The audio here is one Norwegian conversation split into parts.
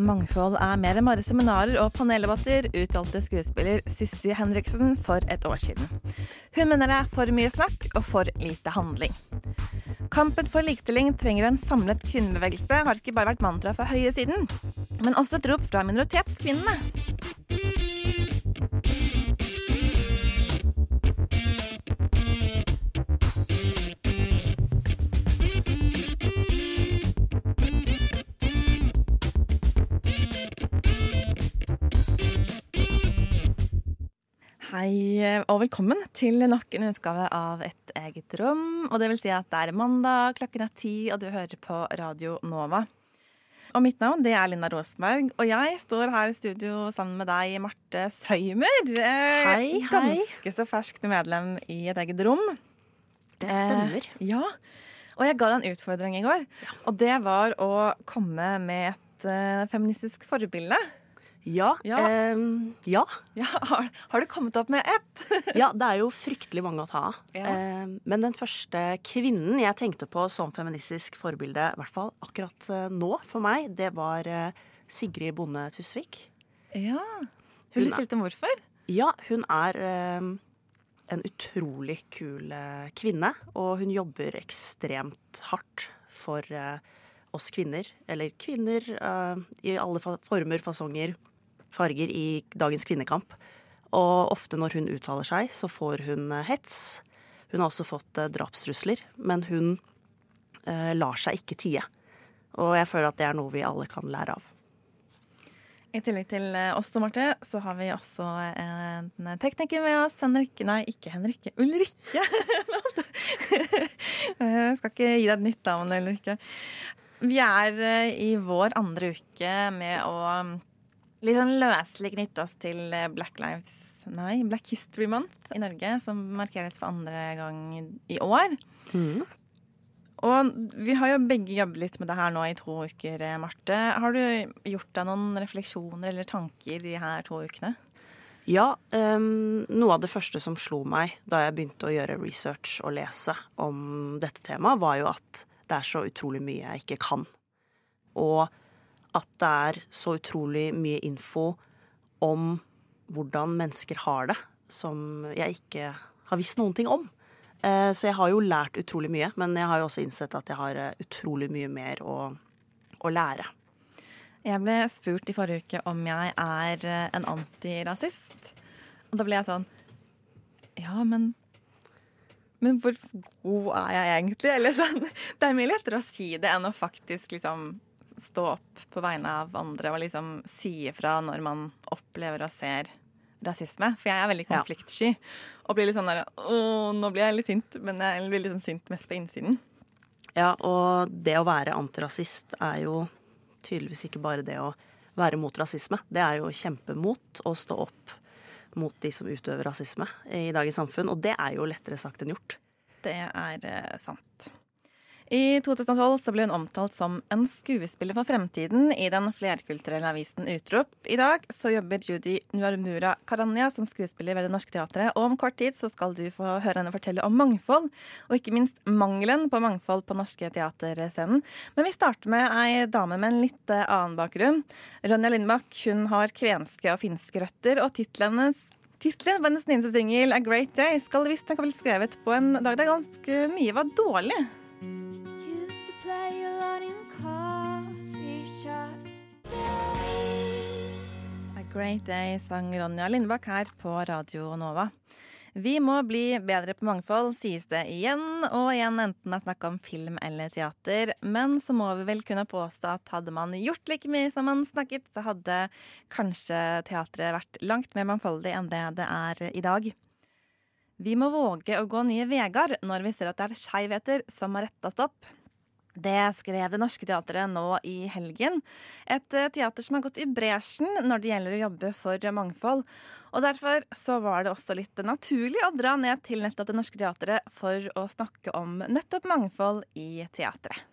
Mangfold er mer enn bare seminarer og paneldebatter, uttalte skuespiller Sissi Henriksen for et år siden. Hun mener det er for mye snakk og for lite handling. Kampen for likestilling trenger en samlet kvinnebevegelse, har ikke bare vært mantra fra høyresiden, men også et rop fra minoritetskvinnene. Hei og velkommen til nok en utgave av Et eget rom. Og det vil si at det er mandag, klokken er ti, og du hører på Radio Nova. Og mitt navn det er Linda Rosberg, og jeg står her i studio sammen med deg, Marte Søymer. Eh, Hei, hei. Ganske så ferskt medlem i Et eget rom. Det stemmer. Eh, ja. Og jeg ga deg en utfordring i går, og det var å komme med et eh, feministisk forbilde. Ja. Ja. Eh, ja. Ja, har, har du kommet opp med ett? ja. Det er jo fryktelig mange å ta av. Ehm, men den første kvinnen jeg tenkte på som feministisk forbilde, i hvert fall akkurat eh, nå for meg, det var eh, Sigrid Bonde Tusvik. Ja. Hun er- om hvorfor? Ja, hun er eh, en utrolig kul eh, kvinne, og hun jobber ekstremt hardt for eh, oss kvinner. Eller kvinner eh, i alle former, fasonger, farger i dagens kvinnekamp. Og ofte når hun uttaler seg, så får hun eh, hets. Hun har også fått eh, drapstrusler, men hun eh, lar seg ikke tie. Og jeg føler at det er noe vi alle kan lære av. I tillegg til eh, oss og Marte, så har vi også en tekniker med oss. Henrikke Nei, ikke Henrikke. Ulrikke! Jeg skal ikke gi deg et nytt navn, Ulrikke. Vi er i vår andre uke med å litt sånn løselig knytte oss til eh, Black Lives Nei, Black History Month i Norge, som markeres for andre gang i år. Og vi har jo begge jobbet litt med det her nå i to uker, eh, Marte. Har du gjort deg noen refleksjoner eller tanker de her to ukene? Ja, Um, noe av det første som slo meg da jeg begynte å gjøre research og lese om dette temaet, var jo at det er så utrolig mye jeg ikke kan. Og at det er så utrolig mye info om hvordan mennesker har det, som jeg ikke har visst noen ting om. Eh, Så jeg har jo lært utrolig mye, men jeg har jo også innsett at jeg har eh, utrolig mye mer å, å lære. Jeg ble spurt i forrige uke om jeg er eh, en antirasist. Og da ble jeg sånn Ja, men Men hvor god er jeg egentlig? Eller sånn. Det er mye lettere å si det enn å faktisk liksom stå opp på vegne av andre og liksom si ifra når man opplever og ser rasisme. For jeg er veldig konfliktsky. Og blir litt sånn der Å, nå blir jeg litt sint, men jeg blir litt sånn sint mest på innsiden. Ja, og det å være antirasist er jo tydeligvis ikke bare det å være mot rasisme. Det er jo å kjempe mot og stå opp mot de som utøver rasisme i dagens samfunn. Og det er jo lettere sagt enn gjort. Det er eh, sant. I 2012 så ble hun omtalt som en skuespiller for fremtiden i den flerkulturelle avisen Utrop. I dag så jobber Judy Nuarmura Karanya som skuespiller ved Det Norske Teatret, og om kort tid så skal du få høre henne fortelle om mangfold, og ikke minst mangelen på mangfold på norske teaterscenen. Men vi starter med ei dame med en litt eh, annen bakgrunn. Ronja Lindbakk hun har kvenske og finske røtter, og tittelen hennes Tittelen på hennes nyeste singel, 'A Great Day', skal visstnok ha blitt skrevet på en dag der ganske mye var dårlig. Great Day sang Ronja Lindbakk her på Radio Nova. Vi må bli bedre på mangfold, sies det igjen og igjen, enten det er snakk om film eller teater. Men så må vi vel kunne påstå at hadde man gjort like mye som man snakket, så hadde kanskje teatret vært langt mer mangfoldig enn det det er i dag. Vi må våge å gå nye veier når vi ser at det er skeivheter som må rettes opp. Det skrev Det Norske Teatret nå i helgen. Et eh, teater som har gått i bresjen når det gjelder å jobbe for mangfold. Og derfor så var det også litt naturlig å dra ned til nettopp Det Norske Teatret for å snakke om nettopp mangfold i teatret.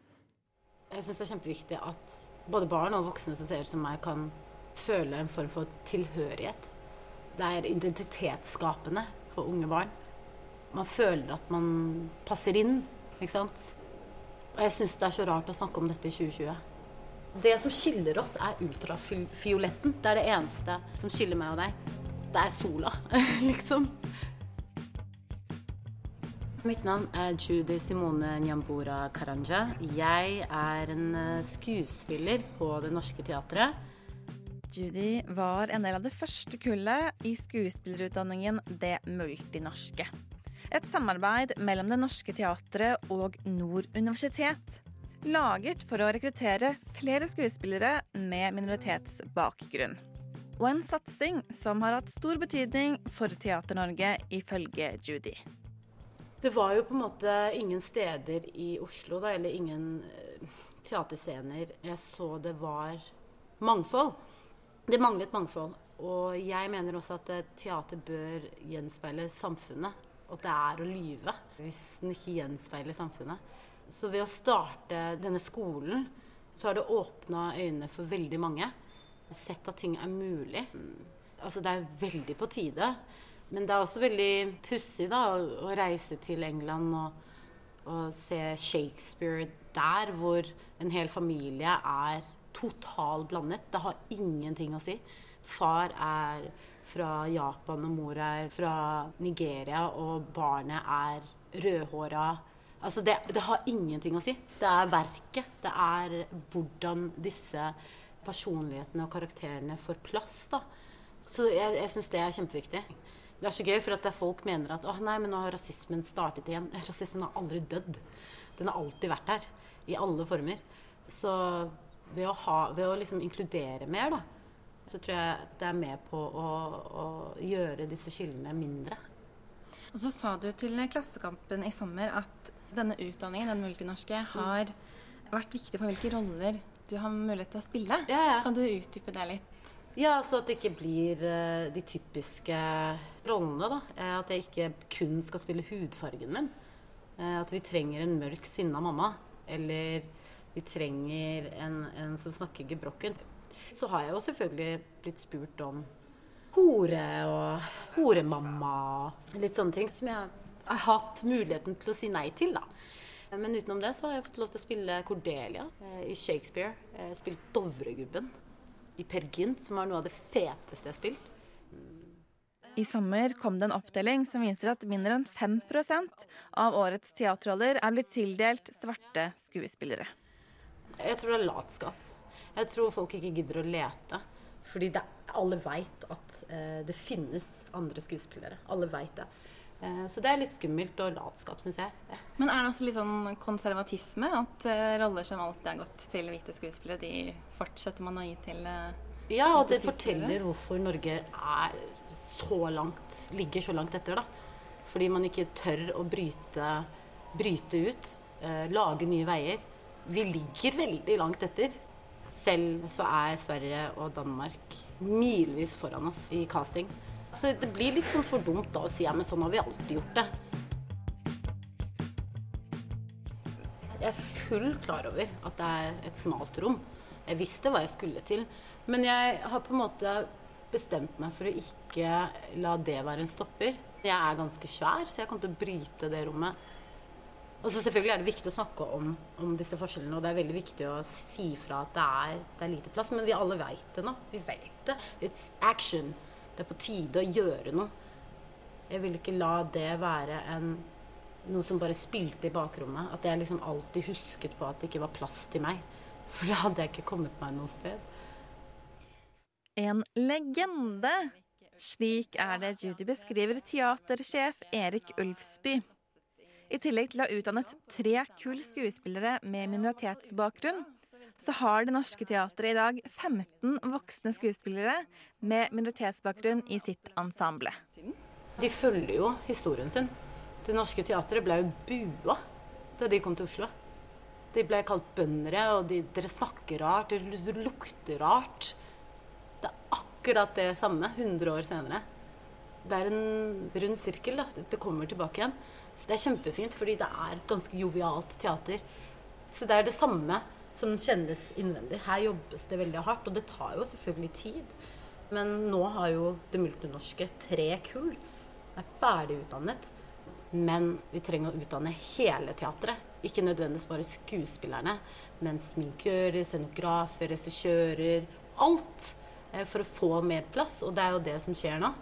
Jeg syns det er kjempeviktig at både barn og voksne som ser ut som meg, kan føle en form for tilhørighet. Det er identitetsskapende for unge barn. Man føler at man passer inn, ikke sant. Og jeg syns det er så rart å snakke om dette i 2020. Det som skiller oss, er ultrafioletten. Det er det eneste som skiller meg og deg. Det er sola, liksom. Mitt navn er Judy Simone Nyambura Karanja. Jeg er en eh, skuespiller på Det Norske Teatret. Judy var en del av det første kullet i skuespillerutdanningen Det Multinorske. Et samarbeid mellom Det Norske Teatret og Nord universitet. Laget for å rekruttere flere skuespillere med minoritetsbakgrunn. Og en satsing som har hatt stor betydning for Teater-Norge, ifølge Judy. Det var jo på en måte ingen steder i Oslo, da, eller ingen eh, teaterscener jeg så det var mangfold. Det manglet mangfold. Og jeg mener også at eh, teater bør gjenspeile samfunnet. Og det er å lyve hvis den ikke gjenspeiler samfunnet. Så ved å starte denne skolen, så har det åpna øynene for veldig mange. Sett at ting er mulig. Altså det er veldig på tide. Men det er også veldig pussig å, å reise til England og, og se Shakespeare der, hvor en hel familie er totalt blandet. Det har ingenting å si. Far er fra Japan, og mor er fra Nigeria, og barnet er rødhåra. Altså det, det har ingenting å si. Det er verket. Det er hvordan disse personlighetene og karakterene får plass. da. Så jeg, jeg syns det er kjempeviktig. Det er så gøy, for at folk mener at nei, men nå har rasismen startet igjen. Rasismen har aldri dødd. Den har alltid vært her. I alle former. Så ved å, ha, ved å liksom inkludere mer, da, så tror jeg det er med på å, å gjøre disse skillene mindre. Og så sa du til Klassekampen i sommer at denne utdanningen, den multinorske, har vært viktig for hvilke roller du har mulighet til å spille. Ja, ja. Kan du utdype det litt? Ja, så at det ikke blir eh, de typiske rollene, da. Eh, At jeg ikke kun skal spille hudfargen min. Eh, At vi trenger en mørk, sinna mamma. Eller vi trenger en, en som snakker gebrokken. Så har jeg jo selvfølgelig blitt spurt om hore og horemamma og litt sånne ting som jeg har hatt muligheten til å si nei til, da. Men utenom det så har jeg fått lov til å spille Cordelia eh, i Shakespeare. Jeg har spilt Dovregubben i Per Gynt, som var noe av det feteste jeg har spilt. I sommer kom det en oppdeling som viser at mindre enn 5% av årets teaterroller er blitt tildelt svarte skuespillere. Jeg tror det er latskap. Jeg tror folk ikke gidder å lete. Fordi det, alle veit at eh, det finnes andre skuespillere. Alle veit det. Eh, så det er litt skummelt og latskap, syns jeg. Ja. Men er det også litt sånn konservatisme? At eh, roller som alltid har gått til hvite skuespillere, de fortsetter man å gi til eh, Ja, og det forteller hvorfor Norge er så langt, ligger så langt etter, da. Fordi man ikke tør å bryte, bryte ut, eh, lage nye veier. Vi ligger veldig langt etter. Selv så er Sverige og Danmark milevis foran oss i casting. Så det blir litt sånn for dumt da å si ja, men sånn har vi alltid gjort det. Jeg er full klar over at det er et smalt rom. Jeg visste hva jeg skulle til. Men jeg har på en måte bestemt meg for å ikke la det være en stopper. Jeg er ganske svær, så jeg kommer til å bryte det rommet. Og så Selvfølgelig er det viktig å snakke om, om disse forskjellene, og det er veldig viktig å si fra at det er, det er lite plass. Men vi alle veit det nå. Vi vet det. It's action. Det er på tide å gjøre noe. Jeg vil ikke la det være en, noe som bare spilte i bakrommet. At jeg liksom alltid husket på at det ikke var plass til meg. For da hadde jeg ikke kommet meg noe sted. En legende. Slik er det Judy beskriver teatersjef Erik Ulfsby. I tillegg til å ha utdannet tre kull skuespillere med minoritetsbakgrunn, så har Det Norske Teatret i dag 15 voksne skuespillere med minoritetsbakgrunn i sitt ensemble. De følger jo historien sin. Det Norske Teatret ble jo bua da de kom til Oslo. De ble kalt bøndere, og de, dere snakker rart, dere lukter rart. Det er akkurat det samme 100 år senere. Det er en rund sirkel. da. Det kommer tilbake igjen. Så det er kjempefint, fordi det er et ganske jovialt teater. Så det er det samme som kjennes innvendig. Her jobbes det veldig hardt, og det tar jo selvfølgelig tid. Men nå har jo Det multinorske tre kull. Er ferdig utdannet. Men vi trenger å utdanne hele teatret. Ikke nødvendigvis bare skuespillerne, men sminkører, scenografer, regissører. Alt. eh, For å få mer plass. Og det er jo det som skjer nå.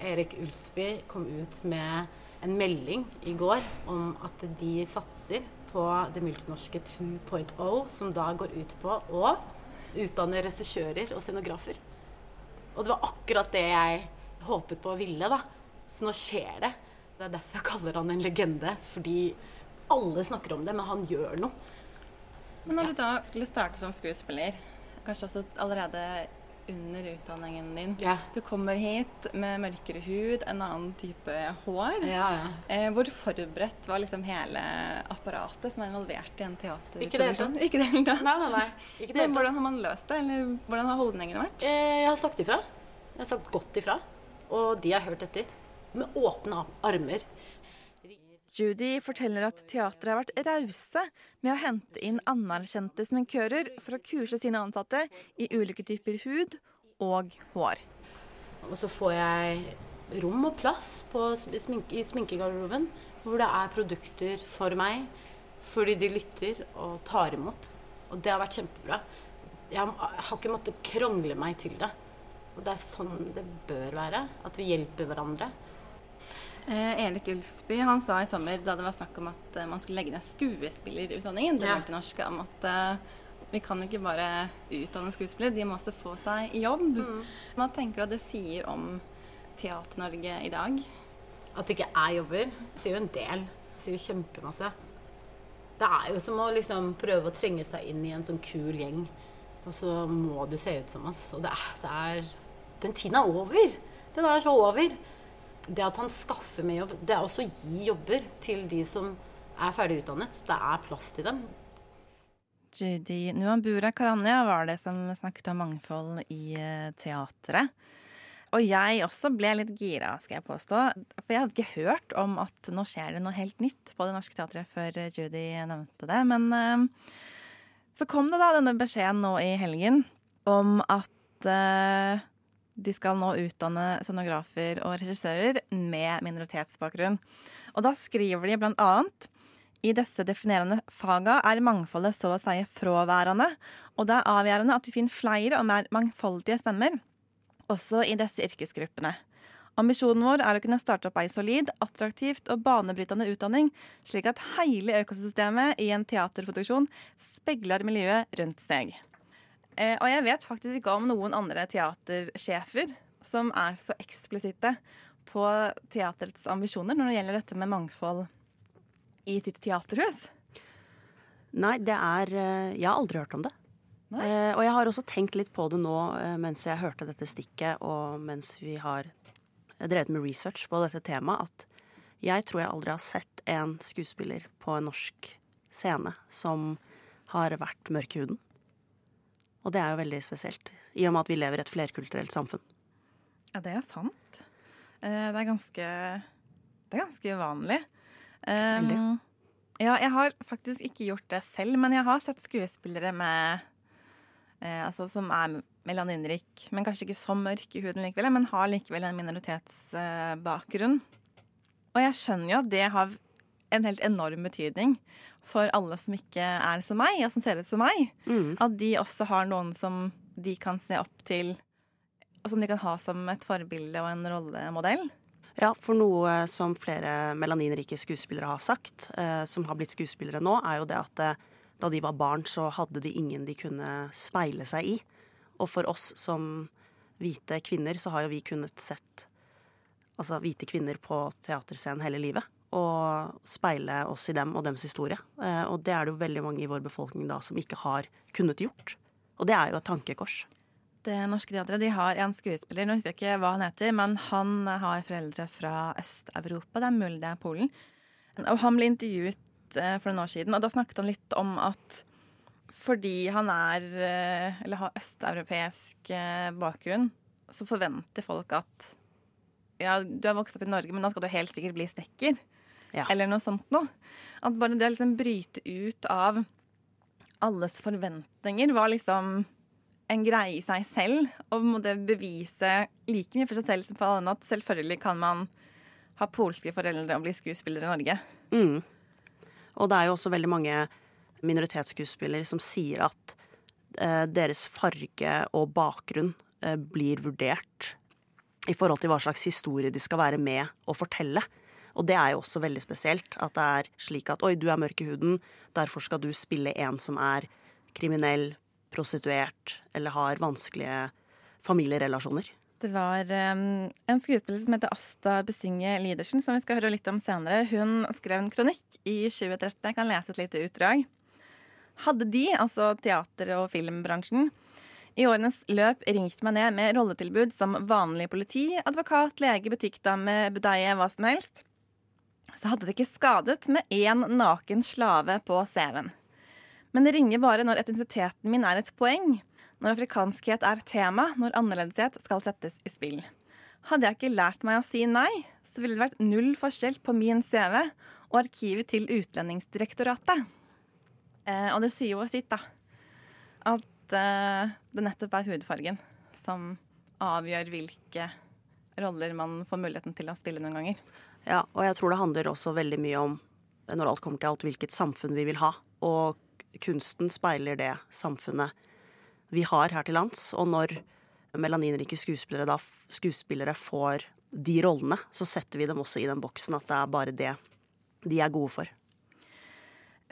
Erik Ulsby kom ut med en melding i går om at de satser på det multinorske 2.0, som da går ut på å utdanne regissører og scenografer. Og det var akkurat det jeg håpet på og ville, da. Så nå skjer det. Det er derfor jeg kaller han en legende. Fordi alle snakker om det, men han gjør noe. Men når du da skulle starte som skuespiller, kanskje også allerede under utdanningen din Ja. Du kommer hit med mørkere hud, en annen type hår. Ja, ja. Eh, hvor forberedt var liksom hele apparatet som er involvert i en teaterproduksjon? Ikke det hele tatt. Ikke det hele tatt. Nei, nei, nei. Ikke det Men hvordan har man løst det, eller hvordan har holdningene vært? Eh, Jeg har sagt ifra. Jeg har sagt godt ifra. Og de har hørt etter. Med åpne armer. Judy forteller at teatret har vært rause med å hente inn anerkjente sminkører for å kurse sine ansatte i ulike typer hud og hår. Og så får jeg rom og plass smink i sminkegarderoben hvor det er produkter for meg, fordi de lytter og tar imot. Og det har vært kjempebra. Jeg har ikke måttet krangle meg til det. Og det er sånn det bør være. At vi hjelper hverandre. Eh, Erik Ulsby han sa i sommer, da det var snakk om at eh, man skulle legge ned skuespillerutdanningen, det Ja. var til norsk, om at uh, vi kan ikke bare utdanne skuespillere, de må også få seg jobb. Mm. Hva tenker du at det sier om Teater-Norge i dag? At det ikke er jobber, sier jo en del. Sier jo kjempemasse. Det er jo som å liksom prøve å trenge seg inn i en sånn kul gjeng, og så må du se ut som oss. Og det er, det er Den tiden er over! Den er så over. Det at han skaffer med jobb, det er også å gi jobber til de som er ferdig utdannet. Så det er plass til dem. Judy Nuambura Karanja var det som snakket om mangfold i eh, teatret. Og jeg også ble litt gira, skal jeg påstå. For jeg hadde ikke hørt om at nå skjer det noe helt nytt på Det Norske Teatret før Judy nevnte det. Men eh, så kom det da denne beskjeden nå i helgen om at eh, de skal nå utdanne scenografer og regissører med minoritetsbakgrunn. Og da skriver de blant annet i disse definerende faga er mangfoldet så å si fraværende, og det er avgjørende at vi finner flere og mer mangfoldige stemmer, også i disse yrkesgruppene. Ambisjonen vår er å kunne starte opp ei solid, attraktivt og banebrytende utdanning, slik at hele økosystemet i en teaterproduksjon speiler miljøet rundt seg. Eh, og jeg vet faktisk ikke om noen andre teatersjefer som er så eksplisitte på teaterets ambisjoner når det gjelder dette med mangfold i sitt teaterhus. Nei, det er eh, Jeg har aldri hørt om det. Eh, og jeg har også tenkt litt på det nå eh, mens jeg hørte dette stikket, og mens vi har drevet med research på dette temaet, at jeg tror jeg aldri har sett en skuespiller på en norsk scene som har vært mørk i huden. Og det er jo veldig spesielt, i og med at vi lever i et flerkulturelt samfunn. Ja, det er sant. Eh, Det er ganske, det er ganske uvanlig. Um, ja, jeg har faktisk ikke gjort det selv, men jeg har sett skuespillere med eh, altså, som er melaninrik, men kanskje ikke så mørk i huden likevel, men har likevel en minoritetsbakgrunn. Og jeg skjønner jo at det har en helt enorm betydning for alle som ikke er som meg, og som ser ut som meg. Mm. At de også har noen som de kan se opp til, og som de kan ha som et forbilde og en rollemodell. Ja, for noe som flere melaninrike skuespillere har sagt, eh, som har blitt skuespillere nå, er jo det at eh, da de var barn, så hadde de ingen de kunne speile seg i. Og for oss som hvite kvinner, så har jo vi kunnet sett altså hvite kvinner på teaterscenen hele livet. Og speile oss i dem og dems historie. Eh, og det er det jo veldig mange i vår befolkning da som ikke har kunnet gjort. Og det er jo et tankekors. Det Norske Teatret de har en skuespiller, nå husker jeg ikke hva han heter, men han har foreldre fra Øst-Europa. Det er mulig det er Polen. Og han ble intervjuet eh, for noen år siden. Og da snakket han litt om at fordi han er eh, Eller har østeuropeisk bakgrunn, så forventer folk at Ja, du er vokst opp i Norge, men da skal du helt sikkert bli snekker. Ja. Eller noe sånt noe. At bare det å liksom bryte ut av alles forventninger var liksom en greie i seg selv. Og måtte bevise like mye for seg selv som for alle andre at selvfølgelig kan man ha polske foreldre og bli skuespiller i Norge. Mm. Og det er jo også veldig mange minoritetsskuespillere som sier at eh, deres farge og bakgrunn eh, blir vurdert i forhold til hva slags historie de skal være med å fortelle. Og det er jo også veldig spesielt. At det er slik at oi, du er mørk i huden, derfor skal du spille en som er kriminell, prostituert eller har vanskelige familierelasjoner. Det var um, en skuespiller som heter Asta Besinge Lidersen, som vi skal høre litt om senere. Hun skrev en kronikk i 2013. Jeg kan lese et lite utdrag. Hadde de, altså teater- og filmbransjen, i årenes løp ringt meg ned med rolletilbud som vanlig politi, advokat, lege, butikkdame, budeie, hva som helst, så hadde det ikke skadet med én naken slave på CV-en. Men det ringer bare når etnisiteten min er et poeng, når afrikanskhet er tema, når annerledeshet skal settes i spill. Hadde jeg ikke lært meg å si nei, så ville det vært null forskjell på min CV og arkivet til Utlendingsdirektoratet. Eh, og det sier jo sitt, da. At eh, det nettopp er hudfargen som avgjør hvilke roller man får muligheten til å spille noen ganger. Ja, og jeg tror det handler også veldig mye om, når alt kommer til alt, hvilket samfunn vi vil ha. Og kunsten speiler det samfunnet vi har her til lands. Og når melaninrike skuespillere, da, skuespillere får de rollene, så setter vi dem også i den boksen at det er bare det de er gode for.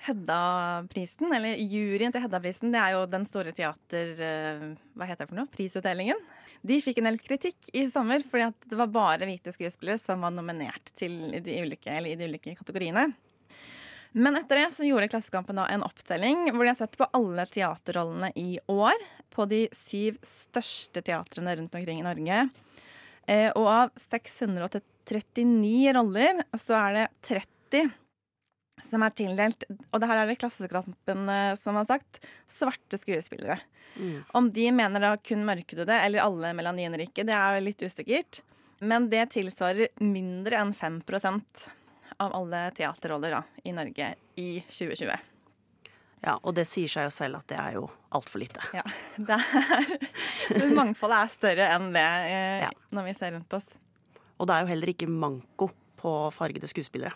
Hedda-prisen, eller juryen til Hedda-prisen, det er jo den store teater... eh, Hva heter det for noe? Prisutdelingen. De fikk en del kritikk i sommer fordi det var bare hvite skuespillere som var nominert til de ulike, i de ulike kategoriene. Men etter det så gjorde Klassekampen da en opptelling hvor de har sett på alle teaterrollene i år. På de syv største teatrene rundt omkring i Norge. Eh, og av 639 roller så er det 30 som er tildelt, og det her er det Klassekampen eh, som har sagt, svarte skuespillere. Om de mener da kun mørkhudede eller alle melaninrike, det er litt usikkert. Men det tilsvarer mindre enn 5% av alle teaterroller da, i Norge i 2020. Ja, Og det sier seg jo selv at det er jo altfor lite. Ja, det er, Mangfoldet er større enn det eh, Ja. når vi ser rundt oss. Og det er jo heller ikke manko på fargede skuespillere.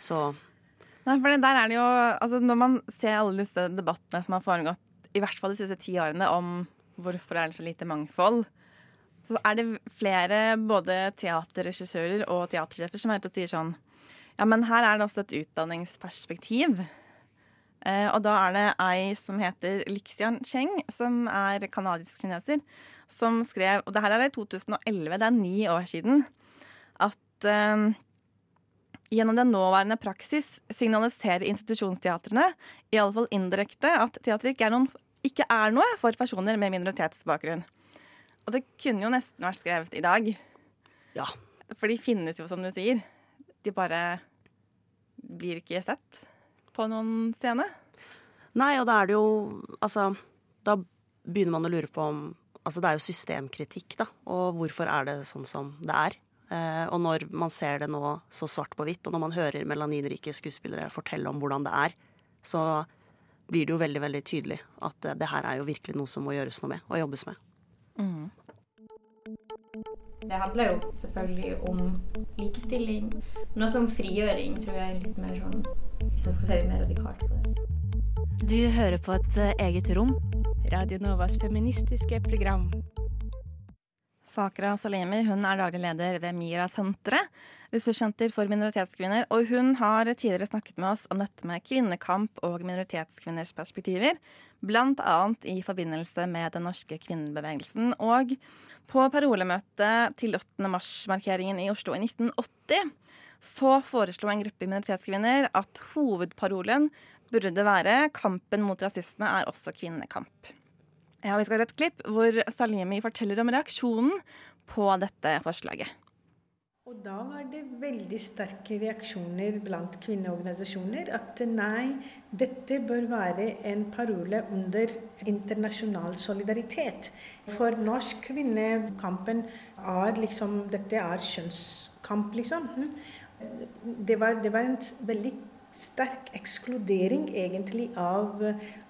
Så Nei, for der er det jo altså Når man ser alle disse debattene som har foregått, i hvert fall de siste ti årene, om hvorfor er det så lite mangfold, så er det flere både teaterregissører og teatersjefer som er ute og sier sånn Ja, men her er det også et utdanningsperspektiv. Eh, og da er det ei som heter Lixian Cheng, som er kanadisk-kineser, som skrev Og det her er i 2011, det er ni år siden, at eh, Gjennom den nåværende praksis signaliserer institusjonsteatrene, i alle fall indirekte, at teater ikke er, noen, ikke er noe for personer med minoritetsbakgrunn. Og det kunne jo nesten vært skrevet i dag. ja. For de finnes jo, som du sier. De bare blir ikke sett på noen scene. Nei, og da er det jo Altså, da begynner man å lure på om Altså, det er jo systemkritikk, da. Og hvorfor er det sånn som det er? Eh, og når man ser det nå så svart på hvitt, og når man hører melaninrike skuespillere fortelle om hvordan det er, så blir det jo veldig, veldig tydelig at det, det her er jo virkelig noe som må gjøres noe med, og jobbes med. Det handler jo selvfølgelig om likestilling, men også om frigjøring, tror jeg er litt mer sånn Hvis man skal se litt mer radikalt på det. Du hører på et eh, eget rom. Radio Novas feministiske program. Fakra Salimi hun er daglig leder ved MIRA-senteret, ressurssenter for minoritetskvinner. Og hun har tidligere snakket med oss om dette med kvinnekamp og minoritetskvinners perspektiver. Annet i forbindelse med den norske kvinnebevegelsen. Og på parolemøtet til 8. mars-markeringen i Oslo i 1980 så foreslo en gruppe minoritetskvinner at hovedparolen burde være 'kampen mot rasisme er også kvinnekamp'. Ja, vi skal høre et klipp hvor Salimi forteller om reaksjonen på dette forslaget. Og da var det veldig sterke reaksjoner blant kvinneorganisasjoner. At nei, dette bør være en parole under internasjonal solidaritet. For norsk kvinnekampen er liksom Dette er kjønnskamp, liksom. Det var, det var en veldig sterk ekskludering egentlig av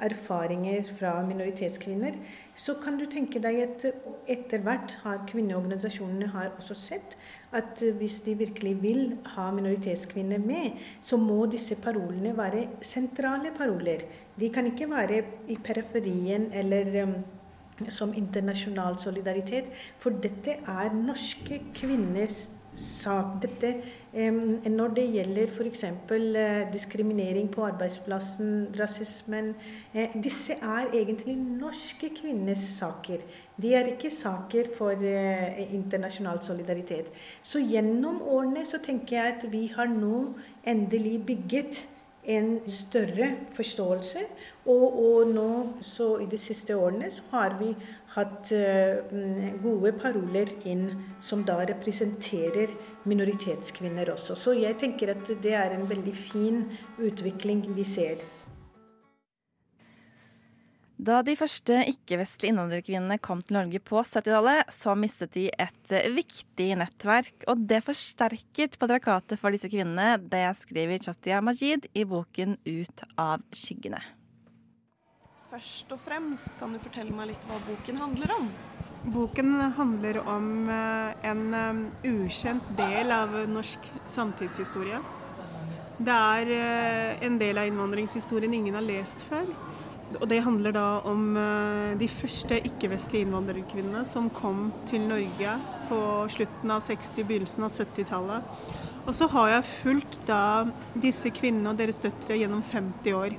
erfaringer fra minoritetskvinner. Så kan du tenke deg at etter hvert har kvinneorganisasjonene har også sett at hvis de virkelig vil ha minoritetskvinner med, så må disse parolene være sentrale paroler. De kan ikke være i periferien eller um, som internasjonal solidaritet, for dette er norske kvinners sak. Dette, når det gjelder f.eks. Eh, diskriminering på arbeidsplassen, rasismen eh, Disse er egentlig norske kvinners saker. De er ikke saker for eh, internasjonal solidaritet. Så gjennom årene så tenker jeg at vi har nå endelig bygget en større forståelse. Og, og, nå, så i de siste årene, så har vi hatt uh, gode paroler inn som da representerer minoritetskvinner også. Så jeg tenker at det er en veldig fin utvikling vi ser. Da de første ikke-vestlige innvandrerkvinnene kom til Norge på 70-tallet, så mistet de et viktig nettverk, og det forsterket patriarkatet for disse kvinnene. Det skriver Chatia Majid i boken 'Ut av skyggene'. Først og fremst, kan du fortelle meg litt hva boken handler om? Boken handler om en ukjent del av norsk samtidshistorie. Det er en del av innvandringshistorien ingen har lest før. Og det handler da om de første ikke-vestlige innvandrerkvinnene som kom til Norge på slutten av 60-, begynnelsen av 70-tallet. Og så har jeg fulgt da disse kvinnene og deres døtre gjennom 50 år.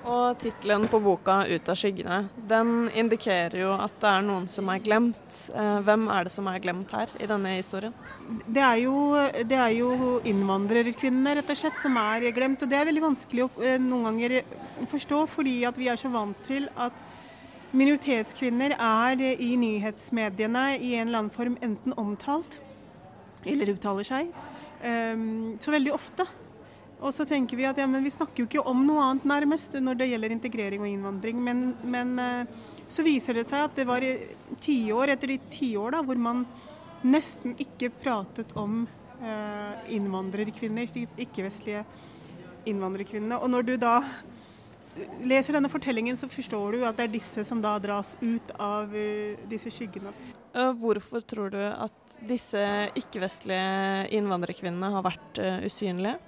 Og tittelen på boka 'Ut av skyggene' den indikerer jo at det er noen som er glemt. Hvem er det som er glemt her i denne historien? Det er jo, det er jo innvandrerkvinnene rett og slett som er glemt. Og det er veldig vanskelig å noen ganger forstå, fordi at vi er så vant til at minoritetskvinner er i nyhetsmediene i en eller annen form enten omtalt eller uttaler seg. Så veldig ofte. Og så tenker vi at ja, vi snakker jo ikke om noe annet nærmest når det gjelder integrering og innvandring. Men, men så viser det seg at det var tiår etter de tiår hvor man nesten ikke pratet om eh, innvandrerkvinner, de ikke-vestlige innvandrerkvinnene. Og når du da leser denne fortellingen, så forstår du at det er disse som da dras ut av uh, disse skyggene. Hvorfor tror du at disse ikke-vestlige innvandrerkvinnene har vært usynlige?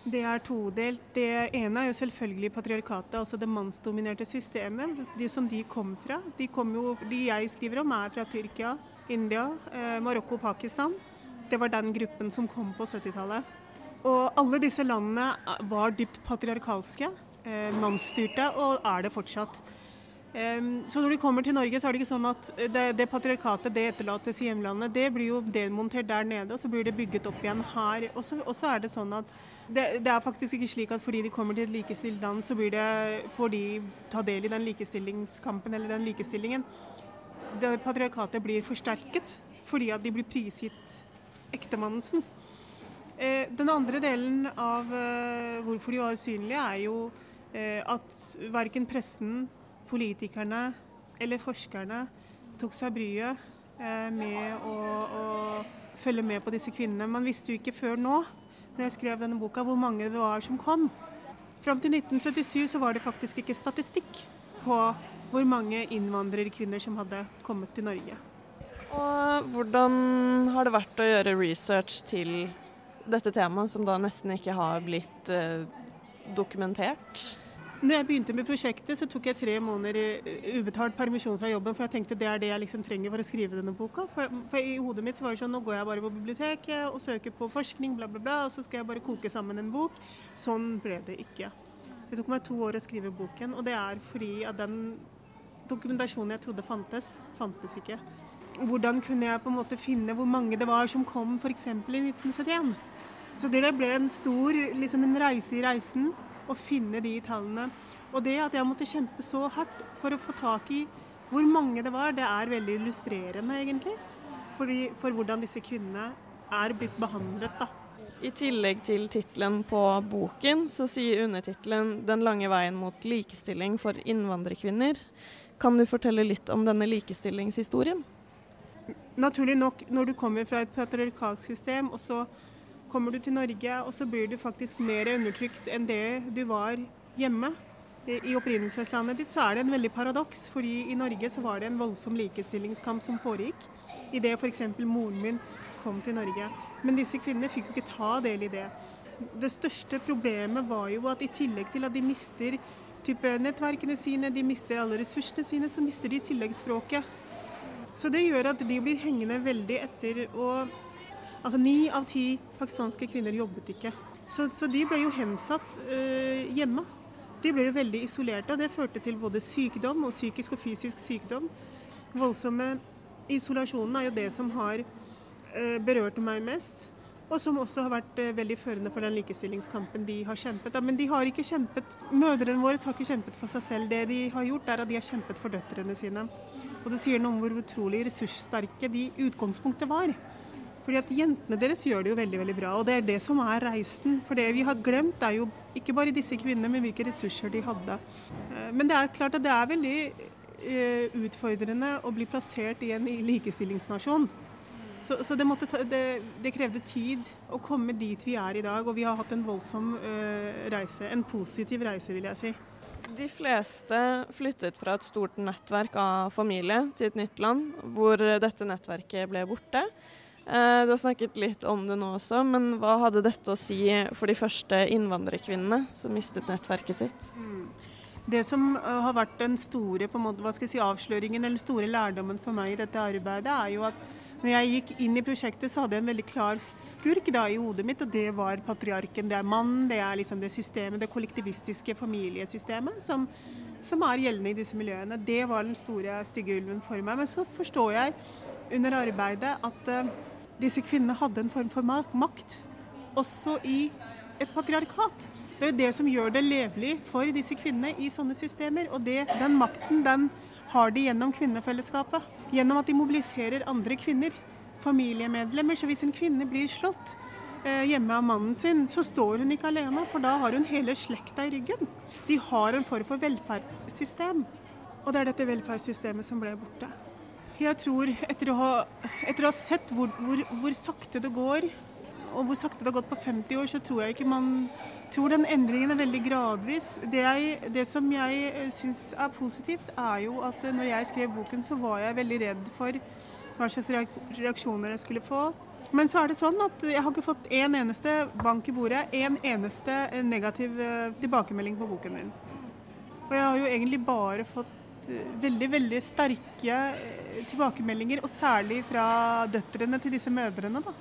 Det er todelt. Det ene er jo selvfølgelig patriarkatet, altså det mannsdominerte systemet. De som de kom fra. De, kom jo, de jeg skriver om, er fra Tyrkia, India, eh, Marokko og Pakistan. Det var den gruppen som kom på 70-tallet. Og alle disse landene var dypt patriarkalske, eh, mannsstyrte, og er det fortsatt. Så når de kommer til Norge, så er det ikke sånn at det, det patriarkatet det etterlates i hjemlandet. Det blir jo demontert der nede, og så blir det bygget opp igjen her. Og så, er det sånn at det, det, er faktisk ikke slik at fordi de kommer til et likestilt land, så det, får de ta del i den likestillingskampen eller den likestillingen. Det patriarkatet blir forsterket fordi at de blir prisgitt ektemannelsen. Eh, den andre delen av eh, hvorfor de var usynlige, er jo eh, at verken pressen politikerne eller forskerne tok seg bryet med å, å, følge med på disse kvinnene. Man visste jo ikke før nå, når jeg skrev denne boka, hvor mange det var som kom. Fram til 1977 så var det faktisk ikke statistikk på hvor mange innvandrerkvinner som hadde kommet til Norge. Og hvordan har det vært å gjøre research til dette temaet, som da nesten ikke har blitt eh, dokumentert? Når jeg begynte med prosjektet, så tok jeg tre måneder ubetalt permisjon fra jobben, for jeg tenkte det er det jeg liksom trenger for å skrive denne boka. For, for, i hodet mitt så var det sånn nå går jeg bare på biblioteket og søker på forskning, bla, bla, bla, og så skal jeg bare koke sammen en bok. Sånn ble det ikke. Det tok meg to år å skrive boken, og det er fordi at den dokumentasjonen jeg trodde fantes, fantes ikke. Hvordan kunne jeg på en måte finne hvor mange det var som kom f.eks. i 1971? Så det ble en stor liksom en reise i reisen å finne de tallene. Og det at jeg måtte kjempe så hardt for å få tak i hvor mange det var, det er veldig illustrerende, egentlig. Fordi, for hvordan disse kvinnene er blitt behandlet, da. I tillegg til tittelen på boken, så sier undertittelen 'Den lange veien mot likestilling for innvandrerkvinner'. Kan du fortelle litt om denne likestillingshistorien? Naturlig nok, når du kommer fra et patriarkalsk system, og så kommer du til Norge, og så blir du faktisk mer undertrykt enn det du var hjemme. I opprinnelseslandet ditt så er det en veldig paradoks, fordi i Norge så var det en voldsom likestillingskamp som foregikk. Idet f.eks. moren min kom til Norge. Men disse kvinnene fikk jo ikke ta del i det. Det største problemet var jo at i tillegg til at de mister type nettverkene sine, de mister alle ressursene sine, så mister de i tillegg språket. Så det gjør at de blir hengende veldig etter. og altså Ni av ti pakistanske kvinner jobbet ikke. Så, så de ble jo hensatt øh, hjemme. De ble jo veldig isolerte, og det førte til både sykdom og psykisk og fysisk sykdom. Voldsomme isolasjonen er jo det som har øh, berørt meg mest. Og som også har vært øh, veldig førende for den likestillingskampen de har kjempet. Men de har ikke kjempet, mødrene våre har ikke kjempet for seg selv. Det de har gjort, er at de har kjempet for døtrene sine. Og det sier noe om hvor utrolig ressurssterke de utgangspunktet var. Fordi at jentene deres gjør det jo veldig veldig bra, og det er det som er reisen. For det vi har glemt, er jo ikke bare disse kvinnene, men hvilke ressurser de hadde. Eh, Men det er klart at det er veldig eh, utfordrende å bli plassert i en likestillingsnasjon. Så, så det, ta, det, det krevde tid å komme dit vi er i dag, og vi har hatt en voldsom eh, reise. En positiv reise, vil jeg si. De fleste flyttet fra et stort nettverk av familie til et nytt land, hvor dette nettverket ble borte. Eh, Du har snakket litt om det nå også, men hva hadde dette å si for de første innvandrerkvinnene som mistet nettverket sitt? Det som uh, har vært den store måte, si, avsløringen eller store lærdommen for meg i dette arbeidet, er jo at når jeg gikk inn i prosjektet, så hadde jeg en veldig klar skurk da i hodet mitt, og det var patriarken. Det er mannen, det er liksom det systemet, det kollektivistiske familiesystemet som, som er gjeldende i disse miljøene. Det var den store, stygge ulven for meg. Men så forstår jeg under arbeidet at uh, disse kvinnene hadde en form for makt, også i et patriarkat. Det er jo det som gjør det levelig for disse kvinnene i sånne systemer. Og det, den makten den har de gjennom kvinnefellesskapet. Gjennom at de mobiliserer andre kvinner, familiemedlemmer. Så hvis en kvinne blir slått eh, hjemme av mannen sin, så står hun ikke alene, for da har hun hele slekta i ryggen. De har en form for velferdssystem. Og det er dette velferdssystemet som ble borte. Jeg tror, etter å ha, etter å ha sett hvor, hvor, hvor sakte det går, og hvor sakte det har gått på 50 år, så tror jeg ikke man tror den endringen er veldig gradvis. Det, jeg, det som jeg syns er positivt, er jo at når jeg skrev boken, så var jeg veldig redd for hva slags reaksjoner jeg skulle få. Men så er det sånn at jeg har ikke fått en eneste bank i bordet, en eneste negativ eh, tilbakemelding på boken min. Og jeg har jo egentlig bare fått eh, veldig, veldig sterke eh, tilbakemeldinger, og særlig fra døtrene til disse mødrene. da.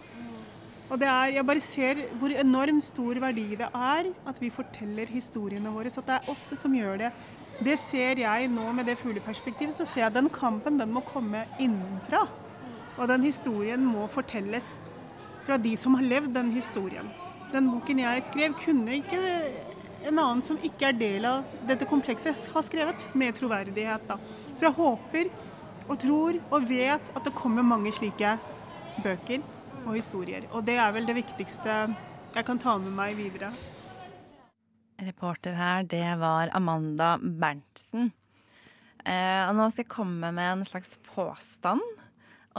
Og det er, Jeg bare ser hvor enormt stor verdi det er at vi forteller historiene våre. Så at det er oss som gjør det. Det ser jeg nå med det fugleperspektivet. Så ser jeg at den kampen den må komme innenfra. Og den historien må fortelles fra de som har levd den historien. Den boken jeg skrev, kunne ikke en annen som ikke er del av dette komplekset, har skrevet med troverdighet. da. Så jeg håper og tror og vet at det kommer mange slike bøker og historier. Og det er vel det viktigste jeg kan ta med meg videre. Reporter her, det var Amanda Berntsen. Eh, og nå skal jeg komme med en slags påstand.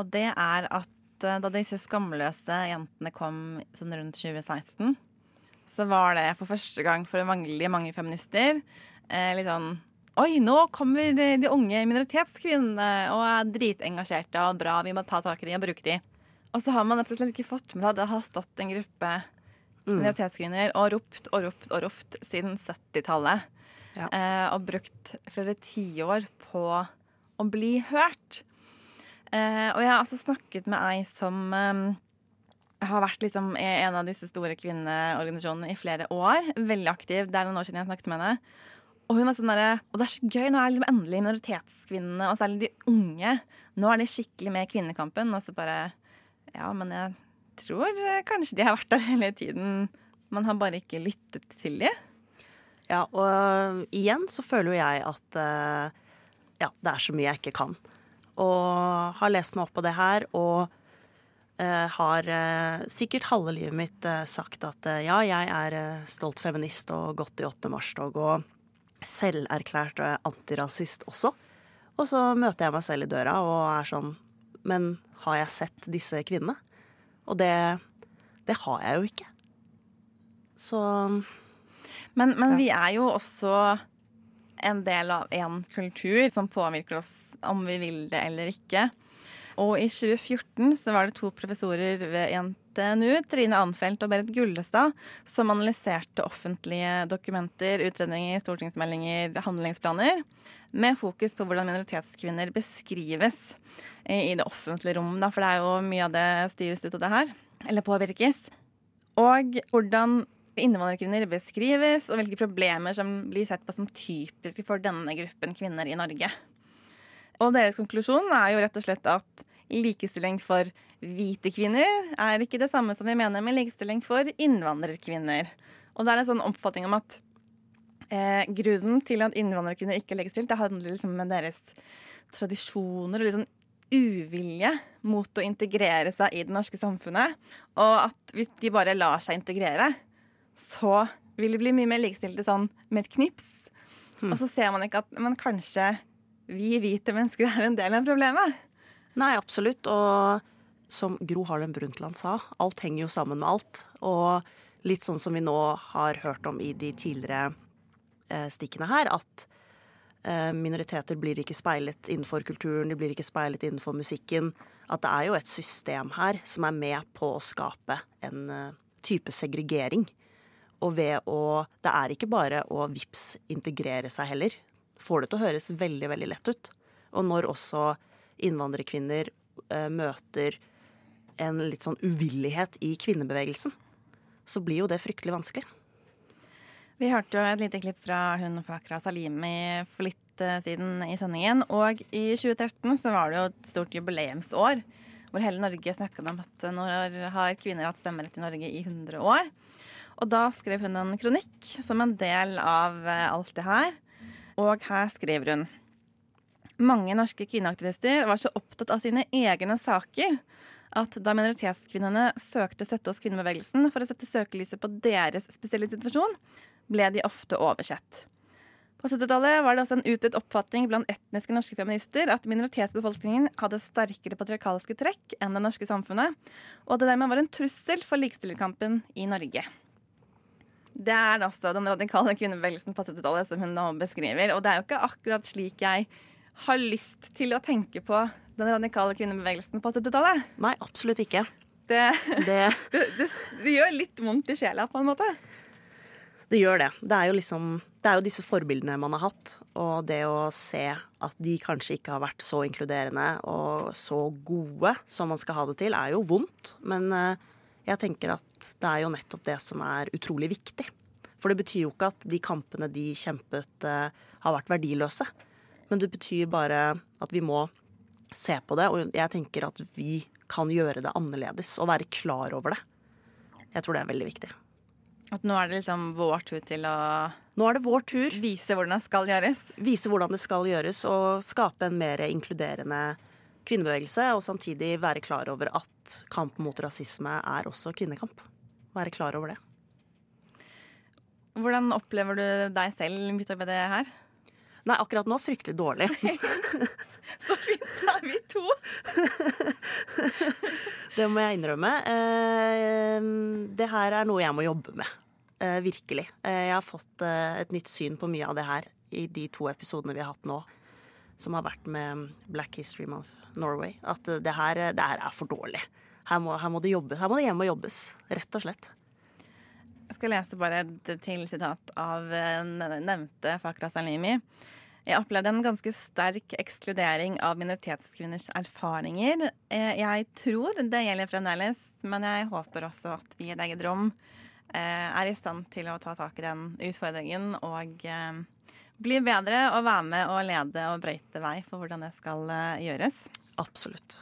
Og det er at eh, da disse skamløse jentene kom sånn rundt 2016, så var det for første gang for mange, mange feminister eh, litt sånn Oi, nå kommer de, de unge minoritetskvinnene og er dritengasjerte og bra, vi må ta tak i de og bruke de. Og så har man rett og slett ikke fått med seg at det har stått en gruppe minoritetskvinner og ropt og ropt og ropt siden 70-tallet. Eh, og brukt flere tiår på å bli hørt. Eh, og jeg har altså snakket med ei som eh, har vært liksom i en av disse store kvinneorganisasjonene i flere år. Veldig aktiv. Det er noen år siden jeg snakket med henne. Og hun var sånn der, Og det er så gøy, nå er liksom endelig minoritetskvinnene, og særlig de unge, nå er de skikkelig med i kvinnekampen. Og så bare Ja, men jeg tror eh, kanskje de har vært der hele tiden. Man har bare ikke lyttet til de. Ja, og igjen så føler jo jeg at eh, ja, det er så mye jeg ikke kan. Og har lest meg opp på det her, og har eh, sikkert halve livet mitt eh, sagt at eh, ja, jeg er eh, stolt feminist og gått i 8. mars-tog og selverklært eh, antirasist også. Og så møter jeg meg selv i døra og er sånn Men har jeg sett disse kvinnene? Og det, det har jeg jo ikke. Så Men, men vi er jo også en del av en kultur som påvirker oss om vi vil det eller ikke. Og i 2014 så var det to professorer ved NTNU, Trine Anfeldt og Berit Gullestad, som analyserte offentlige dokumenter, utredninger, stortingsmeldinger, handlingsplaner, med fokus på hvordan minoritetskvinner beskrives i det offentlige rom. Da, for det er jo mye av det styres ut av det her, eller påvirkes. Og hvordan innvandrerkvinner beskrives, og hvilke problemer som blir sett på som typiske for denne gruppen kvinner i Norge. Og deres konklusjon er jo rett og slett at likestilling for hvite kvinner er ikke det samme som vi mener med likestilling for innvandrerkvinner. Og det er en sånn oppfatning om at eh, grunnen til at innvandrerkvinner ikke legges til, det handler liksom med deres tradisjoner og litt sånn uvilje mot å integrere seg i det norske samfunnet. Og at hvis de bare lar seg integrere, så vil de bli mye mer likestilte sånn med et knips. Hmm. Og så ser man ikke at men kanskje vi hvite mennesker er en del av problemet. Nei, absolutt. Og som Gro Harlem Brundtland sa, alt henger jo sammen med alt. Og litt sånn som vi nå har hørt om i de tidligere eh, stikkene her, at eh, minoriteter blir ikke speilet innenfor kulturen, de blir ikke speilet innenfor musikken. At det er jo et system her som er med på å skape en eh, type segregering. Og ved å Det er ikke bare å vips integrere seg heller. Får det til å høres veldig, veldig lett ut. Og når også innvandrerkvinner eh, møter en litt sånn uvillighet i kvinnebevegelsen, så blir jo det fryktelig vanskelig. Vi hørte jo et lite klipp fra hun Fakra Salimi for litt eh, siden i sendingen. Og i 2013 så var det jo et stort jubileumsår hvor hele Norge snakket om at nå har kvinner hatt stemmerett i Norge i 100 år. Og da skrev hun en kronikk som en del av eh, alt det her. Og her skriver hun mange norske kvinneaktivister var så opptatt av sine egne saker at da minoritetskvinnene søkte støtte hos kvinnebevegelsen for å sette søkelyset på deres spesielle situasjon, ble de ofte oversett. På 70-tallet var det også en utbredt oppfatning blant etniske norske feminister at minoritetsbefolkningen hadde sterkere patriarkalske trekk enn det norske samfunnet, og at det dermed var en trussel for likestillingskampen i Norge. Det er altså den radikale kvinnebevegelsen på 70-tallet som hun nå beskriver, og det er jo ikke akkurat slik jeg har lyst til å tenke på den radikale kvinnebevegelsen på 70-tallet. Nei, absolutt ikke. Det, Det, det, det, gjør litt vondt i sjela, på en måte. det gjør det. Det er jo liksom Det er jo disse forbildene man har hatt, og det å se at de kanskje ikke har vært så inkluderende og så gode som man skal ha det til, er jo vondt. Men eh, jeg tenker at det er jo nettopp det som er utrolig viktig. For det betyr jo ikke at de kampene de kjempet, eh, har vært verdiløse. Men det betyr bare at vi må se på det, og jeg tenker at vi kan gjøre det annerledes og være klar over det. Jeg tror det er veldig viktig. At nå er det liksom vår tur til å Nå er det vår tur. vise hvordan det skal gjøres. Vise hvordan det skal gjøres, og skape en mer inkluderende kvinnebevegelse. Og samtidig være klar over at kamp mot rasisme er også kvinnekamp. Være klar over det. Hvordan opplever du deg selv midt oppi det her? Nei, akkurat nå fryktelig dårlig. Så fint, da er vi to! Det må jeg innrømme. Eh, Det her er noe jeg må jobbe med. Eh, Virkelig. Eh, Jeg har fått et nytt syn på mye av det her i de to episodene vi har hatt nå, som har vært med Black History Month Norway. At det her, det her er for dårlig. Her må, her må det jobbes. Her må det hjem og jobbes. Rett og slett. Jeg skal lese bare et til sitat av eh, nevnte Fakra Salimi. Jeg opplevde en ganske sterk ekskludering av minoritetskvinners erfaringer. Eh, Jeg tror det gjelder fremdeles, men jeg håper også at vi i et eget rom eh, er i stand til å ta tak i den utfordringen og bli bedre og være med og lede og brøyte vei for hvordan det skal gjøres. Absolutt.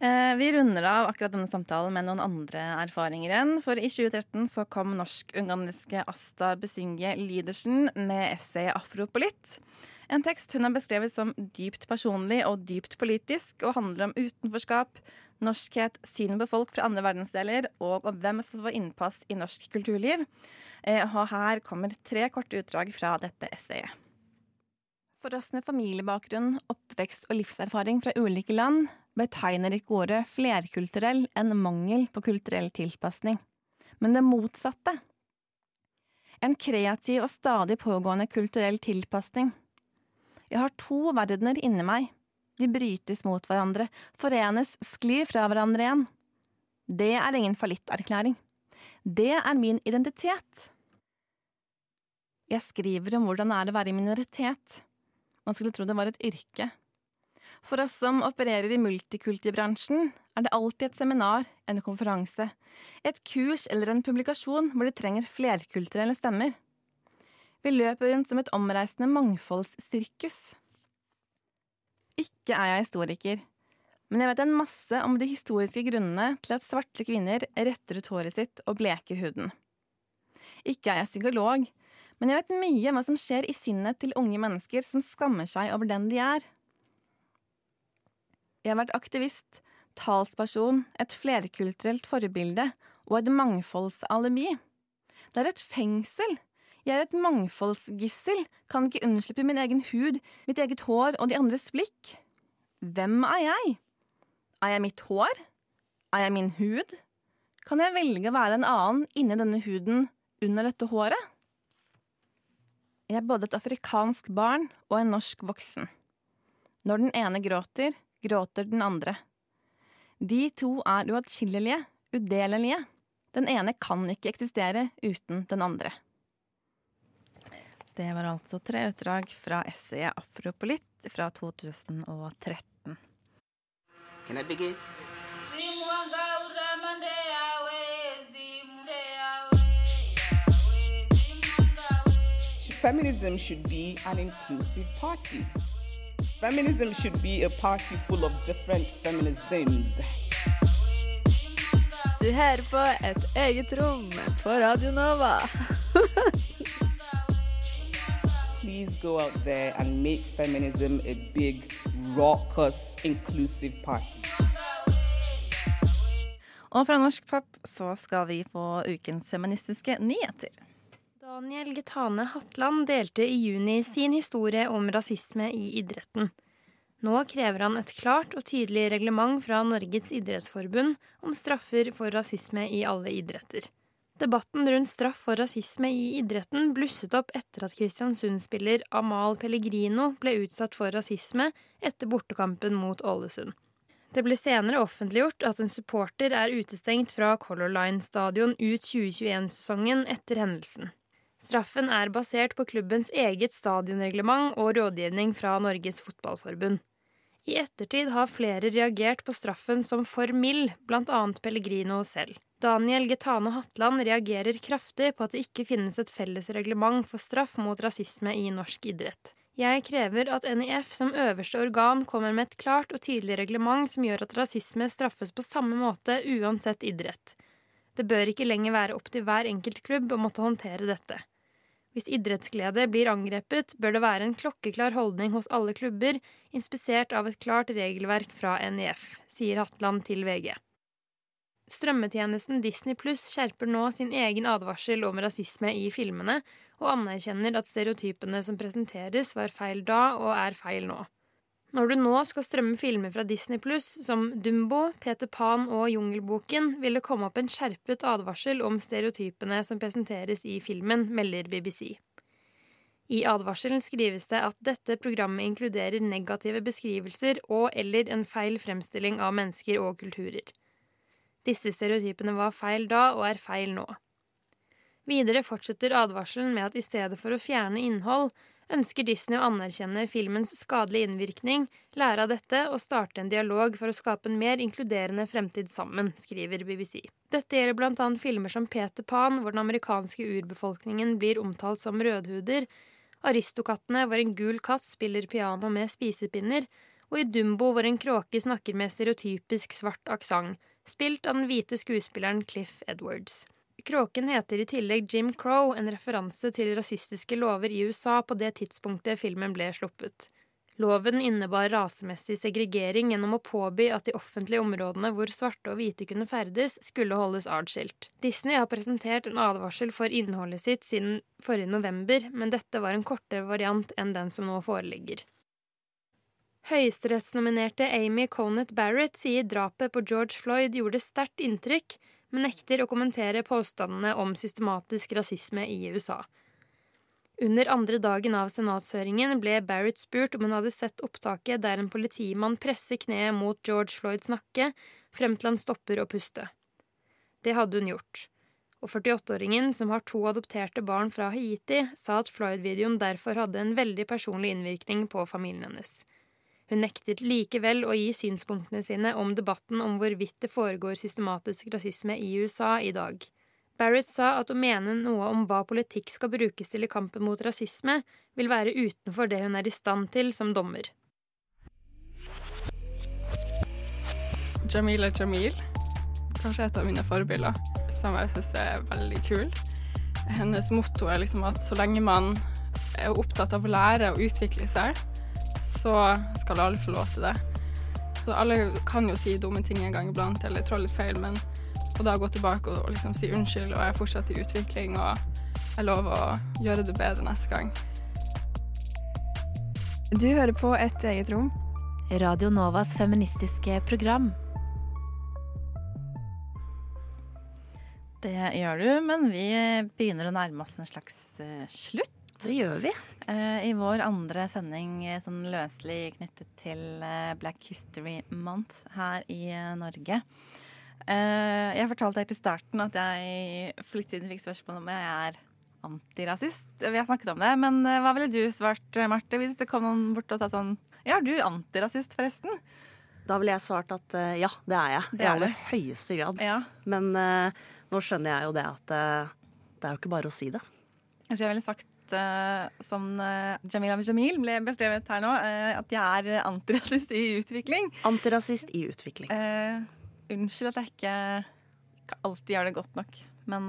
Eh, Vi runder av akkurat denne samtalen med noen andre erfaringer igjen. For i 2013 så kom norsk-unganiske Asta Besinge Lydersen med essayet 'Afropolitt'. En tekst hun har beskrevet som dypt personlig og dypt politisk, og handler om utenforskap, norskhet, synet på folk fra andre verdensdeler og om hvem som får innpass i norsk kulturliv. Eh, og her kommer tre korte utdrag fra dette essayet. For oss med familiebakgrunn, oppvekst og livserfaring fra ulike land betegner ikke ordet flerkulturell en mangel på kulturell tilpasning, men det motsatte. En kreativ og stadig pågående kulturell tilpasning. Jeg har to verdener inni meg. De brytes mot hverandre, forenes, sklir fra hverandre igjen. Det er ingen fallitterklæring. Det er min identitet. Jeg skriver om hvordan det er å være i minoritet. Man skulle tro det var et yrke. For oss som opererer i multikulti-bransjen, er det alltid et seminar, en konferanse, et kurs eller en publikasjon hvor de trenger flerkulturelle stemmer. Vi løper rundt som et omreisende mangfoldssirkus. Ikke er jeg historiker, men jeg vet en masse om de historiske grunnene til at svarte kvinner retter ut håret sitt og bleker huden. Ikke er jeg psykolog, men jeg vet mye om hva som skjer i sinnet til unge mennesker som skammer seg over den de er. Jeg har vært aktivist, talsperson, et flerkulturelt forbilde og et mangfoldsalibi. Det er et fengsel. Jeg er et mangfoldsgissel, kan ikke unnslippe min egen hud, mitt eget hår og de andres blikk. Hvem er jeg? Er jeg mitt hår? Er jeg min hud? Kan jeg velge å være en annen inni denne huden, under dette håret? Jeg er både et afrikansk barn og en norsk voksen. Når den ene gråter, gråter den andre. De to er uatskillelige, udelelige. Den ene kan ikke eksistere uten den andre. Det var altså tre utdrag fra essayet Afropolitt fra 2013. Can I begin? Feminism should be an inclusive party. Feminism should be a party full of different feminisms. Du hører på Et eget rom på Radio Nova. Please go out there and make feminism a big, raucous, inclusive party. Og fra Norsk Pop så skal vi på ukens feministiske nyheter. Daniel Getane Hatland delte i juni sin historie om rasisme i idretten. Nå krever han et klart og tydelig reglement fra Norges idrettsforbund om straffer for rasisme i alle idretter. Debatten rundt straff for rasisme i idretten blusset opp etter at Kristiansund-spiller Amal Pellegrino ble utsatt for rasisme etter bortekampen mot Ålesund. Det ble senere offentliggjort at en supporter er utestengt fra Color Line stadion ut 2021-sesongen etter hendelsen. Straffen er basert på klubbens eget stadionreglement og rådgivning fra Norges Fotballforbund. I ettertid har flere reagert på straffen som for mild, bl.a. Pellegrino selv. Daniel Getane Hatland reagerer kraftig på at det ikke finnes et felles reglement for straff mot rasisme i norsk idrett. Jeg krever at NIF som øverste organ kommer med et klart og tydelig reglement som gjør at rasisme straffes på samme måte uansett idrett. Det bør ikke lenger være opp til hver enkelt klubb å måtte håndtere dette. Hvis idrettsglede blir angrepet, bør det være en klokkeklar holdning hos alle klubber, inspisert av et klart regelverk fra NIF, sier Hatland til VG. Strømmetjenesten Disney Pluss skjerper nå sin egen advarsel om rasisme i filmene, og anerkjenner at stereotypene som presenteres, var feil da og er feil nå. Når du nå skal strømme filmer fra Disney Pluss, som Dumbo, Peter Pan og Jungelboken, vil det komme opp en skjerpet advarsel om stereotypene som presenteres i filmen, melder BBC. I advarselen skrives det at dette programmet inkluderer negative beskrivelser og eller en feil fremstilling av mennesker og kulturer. Disse stereotypene var feil da og er feil nå. Videre fortsetter advarselen med at i stedet for å fjerne innhold, ønsker Disney å anerkjenne filmens skadelige innvirkning, lære av dette og starte en dialog for å skape en mer inkluderende fremtid sammen, skriver BBC. Dette gjelder bl.a. filmer som Peter Pan, hvor den amerikanske urbefolkningen blir omtalt som rødhuder, Aristokattene, hvor en gul katt spiller piano med spisepinner, og i Dumbo, hvor en kråke snakker med stereotypisk svart aksent, spilt av den hvite skuespilleren Cliff Edwards. Kråken heter i tillegg Jim Crow, en referanse til rasistiske lover i USA på det tidspunktet filmen ble sluppet. Loven innebar rasemessig segregering gjennom å påby at de offentlige områdene hvor svarte og hvite kunne ferdes, skulle holdes adskilt. Disney har presentert en advarsel for innholdet sitt siden forrige november, men dette var en kortere variant enn den som nå foreligger. Høyesterettsnominerte Amy Conant Barrett sier drapet på George Floyd gjorde sterkt inntrykk, men nekter å kommentere påstandene om systematisk rasisme i USA. Under andre dagen av senatshøringen ble Barrett spurt om hun hadde sett opptaket der en politimann presser kneet mot George Floyds nakke frem til han stopper å puste. Det hadde hun gjort. Og 48-åringen, som har to adopterte barn fra Haiti, sa at Floyd-videoen derfor hadde en veldig personlig innvirkning på familien hennes. Hun nektet likevel å gi synspunktene sine om debatten om hvorvidt det foregår systematisk rasisme i USA i dag. Barrett sa at å mene noe om hva politikk skal brukes til i kampen mot rasisme, vil være utenfor det hun er i stand til som dommer. Jamila Jamil, kanskje et av mine forbilder, som jeg syns er veldig kul. Hennes motto er liksom at så lenge man er opptatt av å lære og utvikle seg, så skal alle få lov til det. Så alle kan jo si dumme ting en gang iblant eller trå litt feil, men å da gå tilbake og, og liksom si unnskyld og jeg er fortsatt i utvikling og jeg lover å gjøre det bedre neste gang. Du hører på Et eget rom. Radio Novas feministiske program. Det gjør du, men vi begynner å nærme oss en slags uh, slutt. Det gjør vi. Uh, I vår andre sending sånn løselig knyttet til uh, Black History Month her i Norge. jeg fortalte helt i starten at jeg siden fikk spørsmål om jeg er antirasist. Vi har snakket om det, men hva ville du svart, Marte, hvis det kom noen bort og sa sånn Ja, er du antirasist, forresten? Da ville jeg svart at ja, det er jeg. Det I aller høyeste grad. Ja. Men nå skjønner jeg jo det at det er jo ikke bare å si det. Jeg tror jeg ville sagt, som uh, Jamila Jamil ble beskrevet her nå, uh, at jeg er antirasist i utvikling. Antirasist i utvikling. unnskyld at jeg ikke alltid gjør det godt nok, men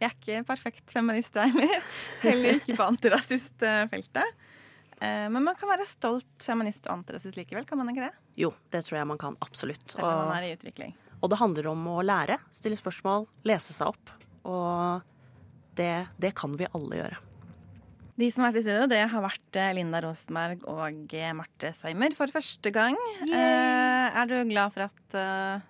jeg er ikke perfekt feminist, jeg heller. Heller ikke på antirasistfeltet. Men man kan være stolt feminist og antirasist likevel, kan man ikke det? Jo, det tror jeg man kan absolutt. Er utvikling. Og det handler om å lære, stille spørsmål, lese seg opp. Og det, det kan vi alle gjøre. De som har vært i studio, det har vært Linda Rosenberg og Marte Seimer for første gang. Eh, er du glad for at uh,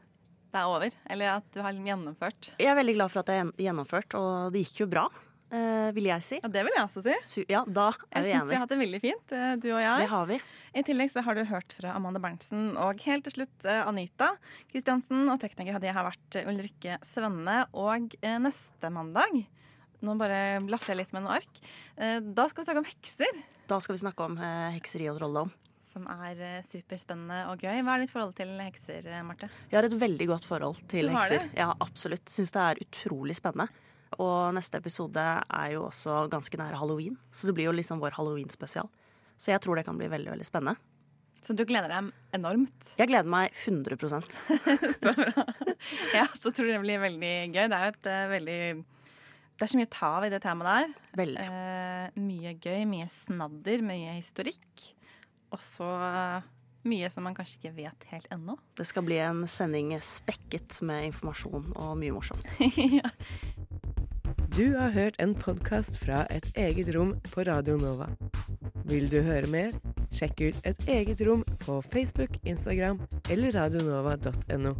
det er over, eller at du har gjennomført? Jeg er veldig glad for at det er gjennomført, og det gikk jo bra. Vil jeg si. Ja, Det vil jeg også si. Ja, da er jeg vi enige. Jeg syns vi har hatt det veldig fint, du og jeg. Det har vi. I tillegg så har du hørt fra Amanda Berntsen og helt til slutt Anita Kristiansen. Og tekniker hadde har vært Ulrikke Svenne. Og neste mandag nå bare lafrer jeg litt med noen ark. Da skal vi snakke om hekser. Da skal vi snakke om hekseri og trolldom. Som er superspennende og gøy. Hva er ditt forhold til hekser, Marte? Jeg har et veldig godt forhold til du hekser. Det? Ja, absolutt. Syns det er utrolig spennende. Og neste episode er jo også ganske nære halloween, så det blir jo liksom vår halloween-spesial. Så jeg tror det kan bli veldig, veldig spennende. Så du gleder deg enormt? Jeg gleder meg 100 Så bra. Ja, så tror jeg det blir veldig gøy. Det er jo et veldig Det er så mye å ta av i det temaet der. Veldig. Eh, mye gøy, mye snadder, mye historikk. Og så uh, mye som man kanskje ikke vet helt ennå. Det skal bli en sending spekket med informasjon og mye morsomt. ja. Du har hørt en podkast fra Et eget rom på Radio Nova. Vil du høre mer? Sjekk ut Et eget rom på Facebook, Instagram eller radionova.no.